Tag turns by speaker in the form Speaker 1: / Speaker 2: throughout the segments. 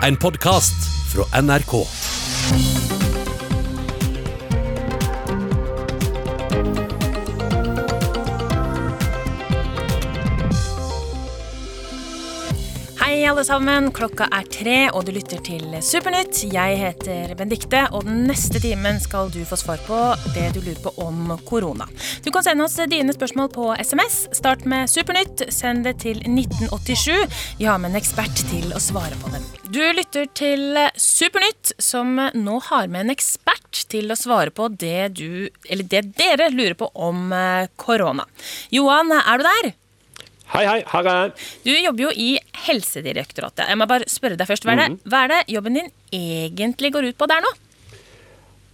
Speaker 1: En podkast fra NRK.
Speaker 2: Alle sammen. Klokka er tre, og du lytter til Supernytt. Jeg heter Benedikte, og den neste timen skal du få svar på det du lurer på om korona. Du kan sende oss dine spørsmål på SMS. Start med Supernytt. Send det til 1987. Vi har med en ekspert til å svare på dem. Du lytter til Supernytt, som nå har med en ekspert til å svare på det du, eller det dere lurer på om eh, korona. Johan, er du der?
Speaker 3: Hei, hei, her er jeg.
Speaker 2: Du jobber jo i Helsedirektoratet. Jeg må bare spørre deg først, Hva er det, hva er det jobben din egentlig går ut på der nå?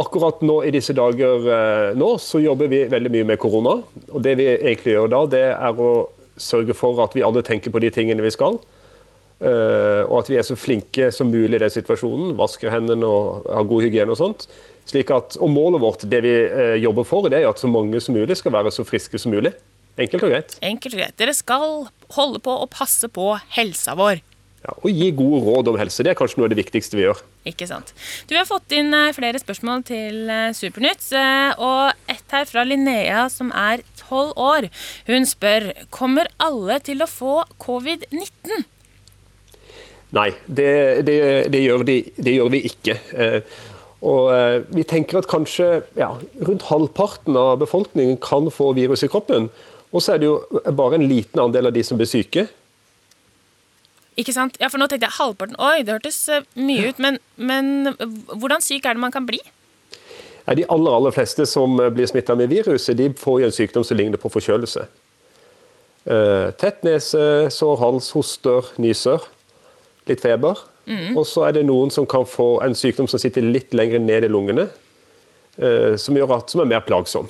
Speaker 3: Akkurat nå i disse dager eh, nå, så jobber vi veldig mye med korona. Og det vi egentlig gjør da, det er å sørge for at vi alle tenker på de tingene vi skal. Eh, og at vi er så flinke som mulig i den situasjonen. Vasker hendene og har god hygiene og sånt. Slik at, og målet vårt, det vi eh, jobber for, det er at så mange som mulig skal være så friske som mulig. Enkelt og greit.
Speaker 2: Enkelt og greit. Dere skal holde på å passe på helsa vår.
Speaker 3: Ja, og gi gode råd om helse. Det er kanskje noe av det viktigste vi gjør.
Speaker 2: Ikke sant. Du har fått inn eh, flere spørsmål til eh, Supernytt, eh, og ett her fra Linnea som er tolv år. Hun spør kommer alle til å få covid-19.
Speaker 3: Nei, det, det, det, gjør de, det, gjør vi ikke. Og vi tenker at kanskje ja, rundt halvparten av befolkningen kan få virus i kroppen. Og så er det jo bare en liten andel av de som blir syke.
Speaker 2: Ikke sant? Ja, for nå tenkte jeg halvparten Oi, det hørtes eh, mye ut. Men, men hvordan syk er det man kan bli?
Speaker 3: Ja, de aller aller fleste som eh, blir smitta med viruset, de får jo en sykdom som ligner på forkjølelse. Uh, tett nese, sår hals, hoster, nyser. Litt feber. Mm. Og så er det noen som kan få en sykdom som sitter litt lenger ned i lungene. Som, gjør at, som er mer plagsom.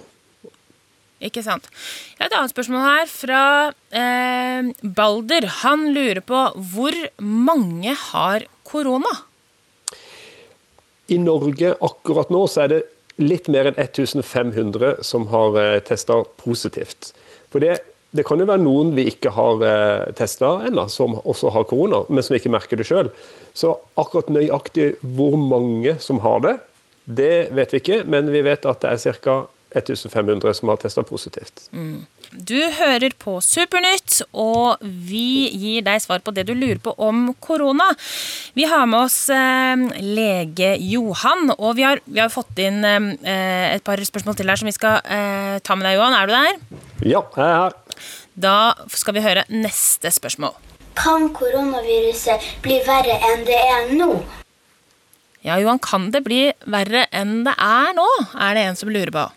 Speaker 2: Ikke sant. Jeg har et annet spørsmål her fra eh, Balder. Han lurer på hvor mange har korona?
Speaker 3: I Norge akkurat nå så er det litt mer enn 1500 som har eh, testa positivt. For det, det, kan jo være noen vi ikke har eh, testa ennå, som også har korona, men som ikke merker det sjøl. Så akkurat nøyaktig hvor mange som har det, det vet vi ikke, men vi vet at det er ca. 1500 som har testa positivt.
Speaker 2: Mm. Du hører på Supernytt, og vi gir deg svar på det du lurer på om korona. Vi har med oss eh, lege Johan, og vi har, vi har fått inn eh, et par spørsmål til her som vi skal eh, ta med deg, Johan. Er du der?
Speaker 3: Ja, jeg er her.
Speaker 2: Da skal vi høre neste spørsmål.
Speaker 4: Kan koronaviruset bli verre enn det er nå?
Speaker 2: Ja, Johan, kan det bli verre enn det er nå? Er det en som lurer på.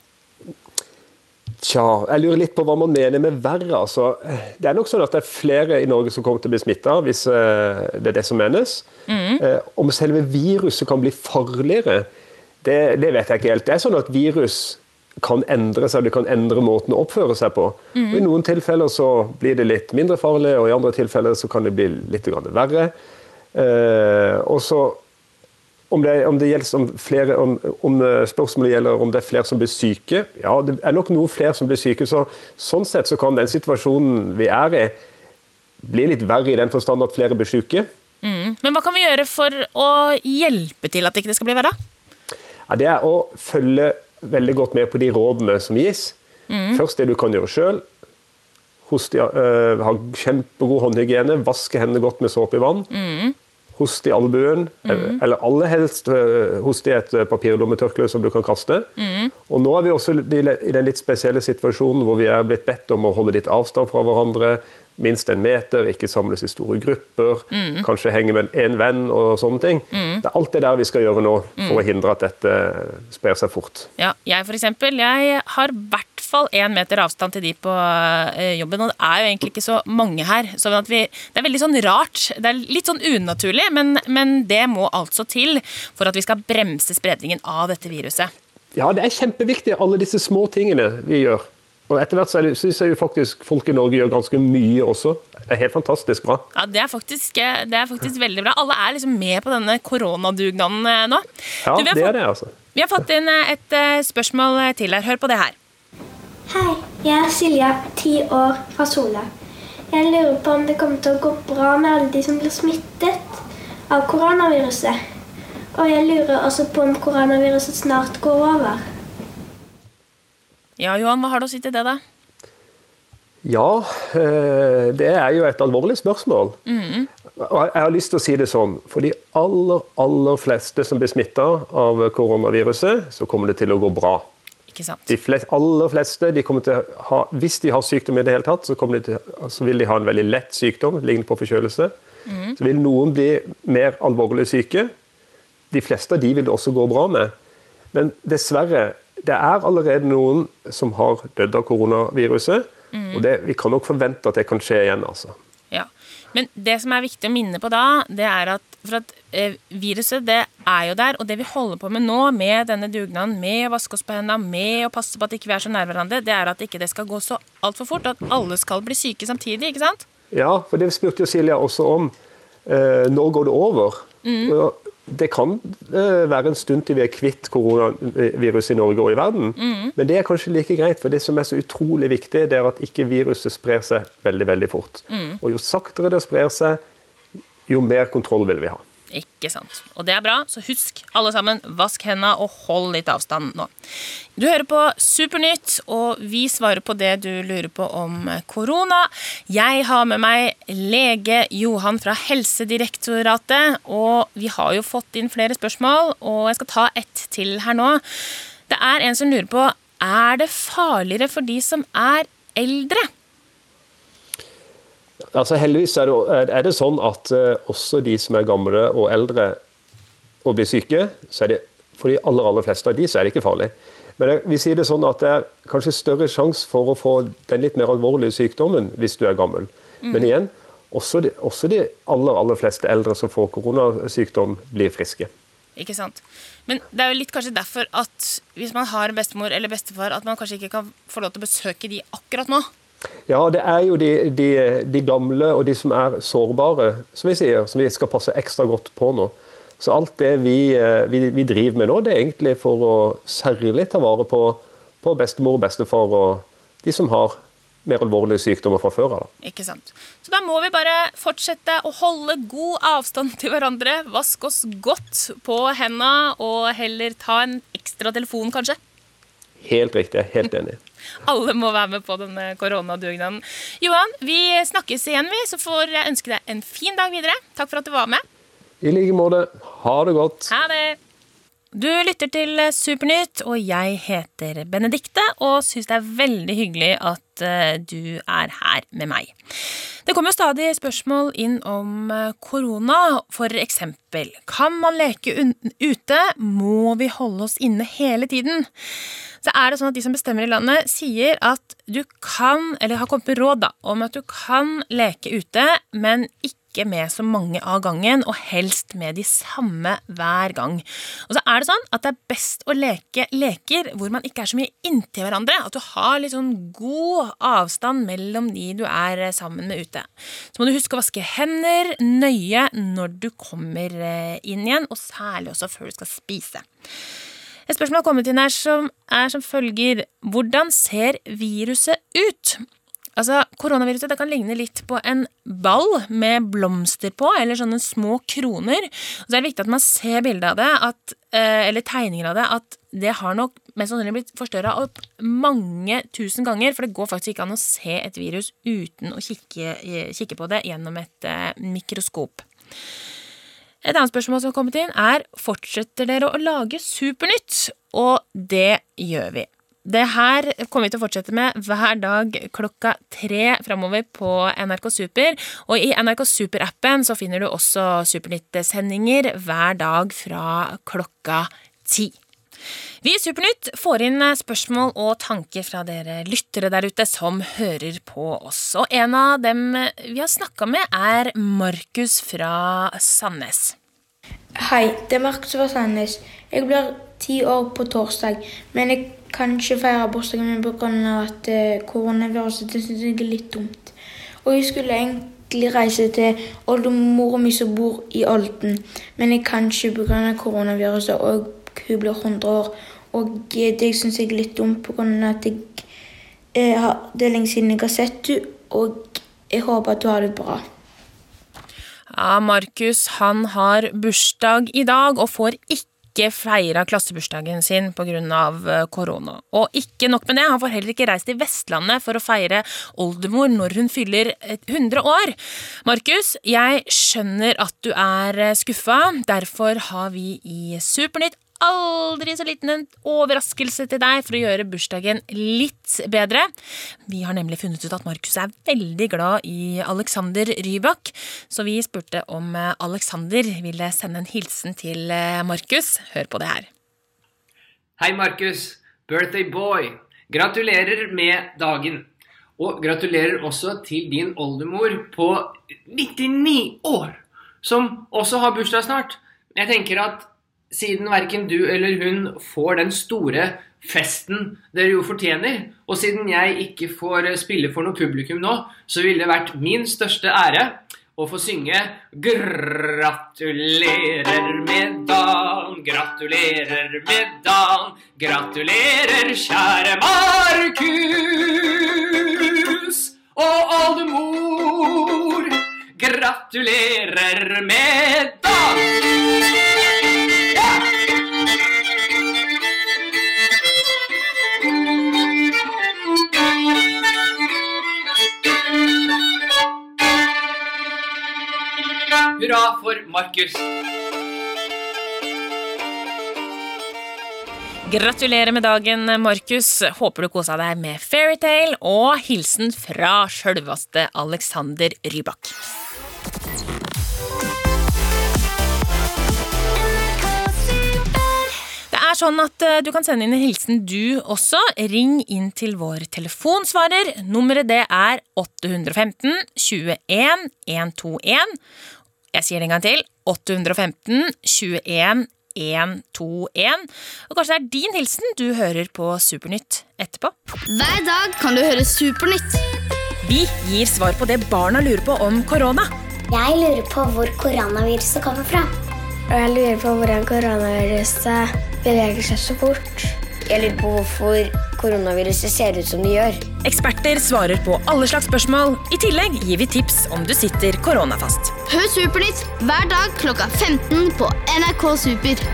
Speaker 3: Tja, jeg lurer litt på hva man mener med verre. Altså, det er nok sånn at det er flere i Norge som kommer til å bli smitta, hvis uh, det er det som menes. Mm. Uh, om selve viruset kan bli farligere, det, det, vet jeg ikke helt. Det er sånn at virus kan endre seg, det kan endre måten å oppføre seg på. Mm. Og I noen tilfeller så blir det litt mindre farlig, og i andre tilfeller så kan det bli litt verre. Uh, og så om, det, om, det om, flere, om, om, eh, spørsmålet gjelder om det er flere som blir syke, ja, det er nok noen flere som blir syke. så Sånn sett så kan den situasjonen vi er i, bli litt verre i den forstand at flere blir syke.
Speaker 2: Mm. Men hva kan vi gjøre for å hjelpe til at det ikke skal bli verre?
Speaker 3: Ja, det er å følge veldig godt med på de rådene som gis. Mm. Først det du kan gjøre sjøl. Øh, ha kjempegod håndhygiene, vaske hendene godt med såpe i vann. Mm host i albuen, mm. eller aller helst hoste host i et eh, papirlommetørkle som du kan kaste. Mm. Og nå er vi også i den litt spesielle situasjonen hvor vi er blitt bedt om å holde litt avstand fra hverandre. Minst en meter, ikke samles i store grupper, mm. kanskje henge med en venn og sånne ting. Mm. Det er alt det der vi skal gjøre nå for å mm. hindre at dette sprer seg fort.
Speaker 2: Ja, jeg for eksempel, jeg har hvert fall én meter avstand til de på eh, jobben. Og det er jo egentlig ikke så mange her. Så vi, det er veldig sånn rart. Det er litt sånn unaturlig, men, men det må altså til for at vi skal bremse spredningen av dette viruset.
Speaker 3: Ja, det er kjempeviktig, alle disse små tingene vi gjør. Og etter hvert så syns jeg jo faktisk folk i Norge gjør ganske mye også. Det er helt fantastisk bra.
Speaker 2: Ja, Det er faktisk, det er faktisk veldig bra. Alle er liksom med på denne koronadugnaden eh, nå.
Speaker 3: Ja, du, det fått, er det, altså.
Speaker 2: Vi har fått inn et spørsmål til her. Hør på det her.
Speaker 5: Hei, jeg er Silja, ti år, fra Sola. Jeg lurer på om det kommer til å gå bra med alle de som blir smittet. av koronaviruset. Og jeg lurer også på om koronaviruset snart går over.
Speaker 2: Ja, Johan, hva har du å si til det, da?
Speaker 3: Ja, eh, det er jo et alvorlig spørsmål. Og Jeg har lyst til å si det sånn. For de aller, aller fleste som blir smitta av koronaviruset, så kommer det til å gå bra.
Speaker 2: Ikke sant?
Speaker 3: De flest, aller fleste, de ha, hvis de har sykdom i det hele tatt, så, de til, så vil de ha en veldig lett sykdom, lignende på forkjølelse. Så vil noen bli mer alvorlig syke. De fleste av de vil det også gå bra med. Men dessverre, det er allerede noen som har dødd av koronaviruset. Og det, vi kan nok forvente at det kan skje igjen. altså.
Speaker 2: Ja. Men det som er viktig å minne på da, det er at for at eh, viruset det er jo der, og det vi holder på med nå, med denne dugnaden, med å vaske oss på hendene, med å passe på at ikke vi er så nær hverandre, det er at ikke det skal gå så altfor fort, at alle skal bli syke samtidig, ikke sant?
Speaker 3: Ja, for det spurte jo Silja også om. Eh, når går det over? Og Det kan eh, være en stund til vi er kvitt koronaviruset i Norge og i verden. Men det er kanskje like greit, for det som er så utrolig viktig, det er at ikke viruset sprer seg veldig veldig fort. Og jo saktere det sprer seg, jo mer kontroll vil vi ha.
Speaker 2: Ikke sant. Og det er bra, så husk alle sammen, vask hendene og hold litt avstand nå. Du hører på Supernytt, og vi svarer på det du lurer på om korona. Jeg har med meg lege Johan fra Helsedirektoratet, og vi har jo fått inn flere spørsmål, og jeg skal ta ett til her nå. Det er en som lurer på er det farligere for de som er eldre.
Speaker 3: Altså Heldigvis er det, er det sånn at eh, også de som er gamle og eldre og blir syke, så er det for de aller, aller fleste av de så er det ikke farlig. Men jeg, vi sier det sånn at det er kanskje større sjanse for å få den litt mer alvorlige sykdommen hvis du er gammel. Men igjen, også de, også de aller, aller fleste eldre som får koronasykdom, blir friske.
Speaker 2: Ikke sant? Men det er jo litt kanskje derfor at hvis man har bestemor eller bestefar, at man kanskje ikke kan få lov til å besøke de akkurat nå.
Speaker 3: Ja, det er jo de, de, de gamle og de som er sårbare, som vi sier, som vi skal passe ekstra godt på nå. Så alt det vi, eh, vi, vi driver med nå, det er egentlig for å særlig ta vare på, på bestemor og bestefar og de som har mer alvorlige sykdommer fra før av.
Speaker 2: Ikke sant? Så da må vi bare fortsette å holde god avstand til hverandre. Vaske oss godt på hendene, og heller ta en ekstra telefon, kanskje.
Speaker 3: Helt riktig, helt enig.
Speaker 2: Alle må være med på denne koronadugnaden. Johan, vi snakkes igjen, vi. Så får jeg ønske deg en fin dag videre. Takk for at du var med.
Speaker 3: I like måte. Ha det godt.
Speaker 2: Ha det! Du lytter til Supernytt, og jeg heter Benedikte og syns det er veldig hyggelig at eh, du er her med meg. Det kommer stadig spørsmål inn om eh, korona, for eksempel. Kan man leke ute? Må vi holde oss inne hele tiden? Så er det sånn at de som bestemmer i landet, sier at du kan, eller har kommet med råd da, om at du kan leke ute, men ikke med så mange av gangen, og helst med de samme hver gang. Og så er det sånn at det er best å leke leker hvor man ikke er så mye inntil hverandre. At du har litt sånn god avstand mellom de du er sammen med ute. Så må du huske å vaske hender nøye når du kommer eh, inn igjen, og særlig også før du skal spise. Et spørsmål har kommet inn her som er som følger Hvordan ser viruset ut? Altså, Koronaviruset kan ligne litt på en ball med blomster på, eller sånne små kroner. Og så er det viktig at man ser bildet av det, at, eh, eller tegninger av det, at det har nok mest sannsynlig blitt forstørra opp mange tusen ganger, for det går faktisk ikke an å se et virus uten å kikke, kikke på det gjennom et eh, mikroskop. Et annet spørsmål som har kommet inn, er fortsetter dere å lage Supernytt? Og det gjør vi. Det her kommer vi til å fortsette med hver dag klokka tre framover på NRK Super. Og i NRK Super-appen så finner du også Supernytt-sendinger hver dag fra klokka ti. Vi i Supernytt får inn spørsmål og tanker fra dere lyttere der ute som hører på oss. Og en av dem vi har snakka med, er Markus fra Sandnes.
Speaker 6: Hei, det er Markus fra Sandnes. Jeg blir ti år på torsdag, men jeg kan ikke feire bursdagen min pga. at eh, koronaviruset det synes jeg er litt dumt. Og jeg skulle egentlig reise til oldemora mi som bor i Olden, men jeg kan ikke pga. koronaviruset, og hun blir 100 år. Og eh, det syns jeg er litt dumt pga. at jeg, jeg har- det er lenge siden jeg har sett henne, og jeg håper at hun har det bra.
Speaker 2: Ja, Markus han har bursdag i dag og får ikke feira klassebursdagen sin pga. eh, korona. Og ikke nok med det, han får heller ikke reist til Vestlandet for å feire oldemor når hun fyller eh, 100 år. Markus, jeg skjønner at du er eh, skuffa. Derfor har vi i Supernytt aldri så liten en overraskelse til deg for å gjøre bursdagen litt bedre. Vi har nemlig funnet ut at Markus er veldig glad i Alexander Rybak, så vi spurte om eh, Alexander ville sende en hilsen til eh, Markus. Hør på det her.
Speaker 7: Hei, Markus. Birthday boy. Gratulerer med dagen. Og gratulerer også til din oldemor på 99 år, som også har bursdag snart. Jeg tenker at siden verken du eller hun får den store festen dere jo fortjener, og siden jeg ikke får spille for noe publikum nå, så ville det vært min største ære å få synge Gratulerer med dagen, gratulerer med dagen, gratulerer, kjære Markus og oldemor. Gratulerer med Hurra for Markus.
Speaker 2: Gratulerer med dagen, Markus. Håper du kosa deg med Fairytale og hilsen fra sjølveste Alexander Rybak. Er sånn at eh, du kan sende inn en hilsen du også. Ring inn til vår telefonsvarer. Nummeret det er 815 21 121. Jeg sier det en gang til. 815 21 121. Og kanskje det er din hilsen du hører på Supernytt etterpå.
Speaker 8: Hver dag kan du høre Supernytt.
Speaker 2: Vi gir svar på det barna lurer på om korona.
Speaker 4: Jeg lurer på hvor koronaviruset kommer fra.
Speaker 5: Og jeg lurer på hvordan koronaviruset beveger seg så fort.
Speaker 9: Jeg lurer på hvorfor koronaviruset ser ut som det gjør.
Speaker 2: Eksperter svarer på alle slags spørsmål. I tillegg gir vi tips om du sitter koronafast.
Speaker 8: Hør Supernytt hver dag klokka 15 på NRK Super.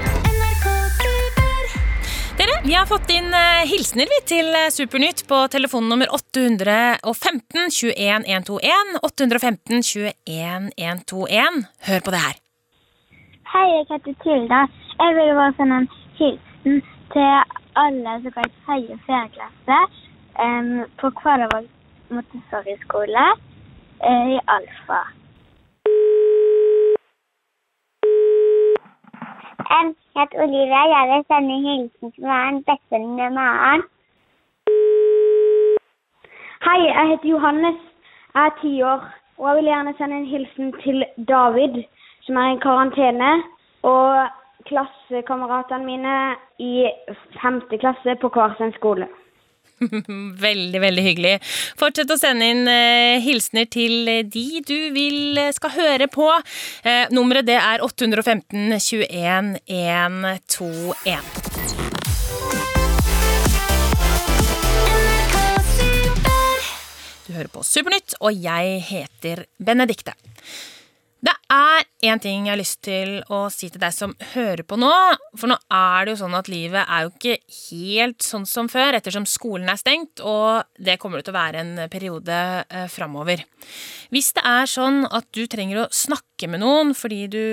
Speaker 2: Dere, Vi har fått inn eh, hilsener vi til eh, Supernytt på telefonnummer 815 21 121. 815 21 121. Hør på det her.
Speaker 5: Hei, jeg heter Tilda. Jeg vil bare sende en hilsen til alle som går i tredje og fjerde klasse um, på Kvalervåg Montessori-skole uh, i Alfa.
Speaker 4: Jeg heter Olivia. Jeg vil sende hilsen til Maren, bestevennen med Maren.
Speaker 5: Hei, jeg heter Johannes. Jeg er ti år. Og jeg vil gjerne sende en hilsen til David, som er i karantene. Og klassekameratene mine i femte klasse på hver sin skole.
Speaker 2: Veldig, veldig hyggelig. Fortsett å sende inn eh, hilsener til eh, de du vil eh, skal høre på. Eh, nummeret det er 815 21 121. Du hører på Supernytt, og jeg heter Benedikte. Det er én ting jeg har lyst til å si til deg som hører på nå. For nå er det jo sånn at livet er jo ikke helt sånn som før, ettersom skolen er stengt, og det kommer det til å være en periode eh, framover. Hvis det er sånn at du trenger å snakke med noen fordi du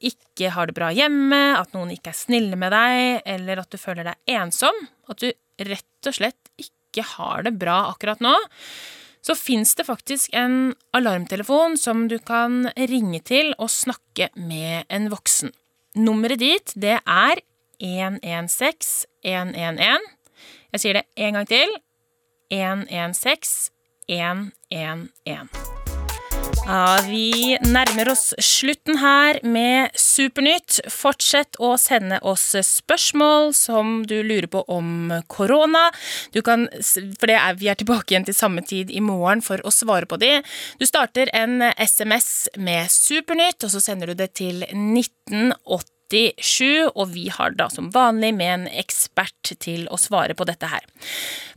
Speaker 2: ikke har det bra hjemme, at noen ikke er snille med deg, eller at du føler deg ensom, at du rett og slett ikke har det bra akkurat nå, så fins det faktisk en alarmtelefon som du kan ringe til og snakke med en voksen. Nummeret dit, det er 116 111. Jeg sier det en gang til. 116 111. Ja, vi nærmer oss slutten her med Supernytt. Fortsett å sende oss spørsmål som du lurer på om korona. Du kan, for er, Vi er tilbake igjen til samme tid i morgen for å svare på de. Du starter en SMS med Supernytt, og så sender du det til 1980. 87, og vi har da som vanlig med en ekspert til å svare på dette her.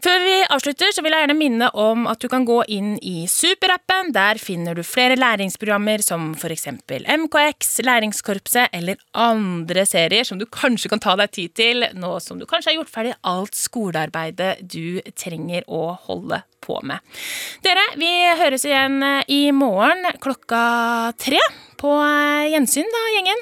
Speaker 2: Før vi avslutter, så vil jeg gjerne minne om at du kan gå inn i Superappen. Der finner du flere læringsprogrammer som eksempel MKX, Læringskorpset eller andre serier som du kanskje kan ta deg tid til, nå som du kanskje har gjort ferdig alt skolearbeidet du trenger å holde på med. Dere, vi høres igjen i morgen klokka tre. På gjensyn, da, gjengen.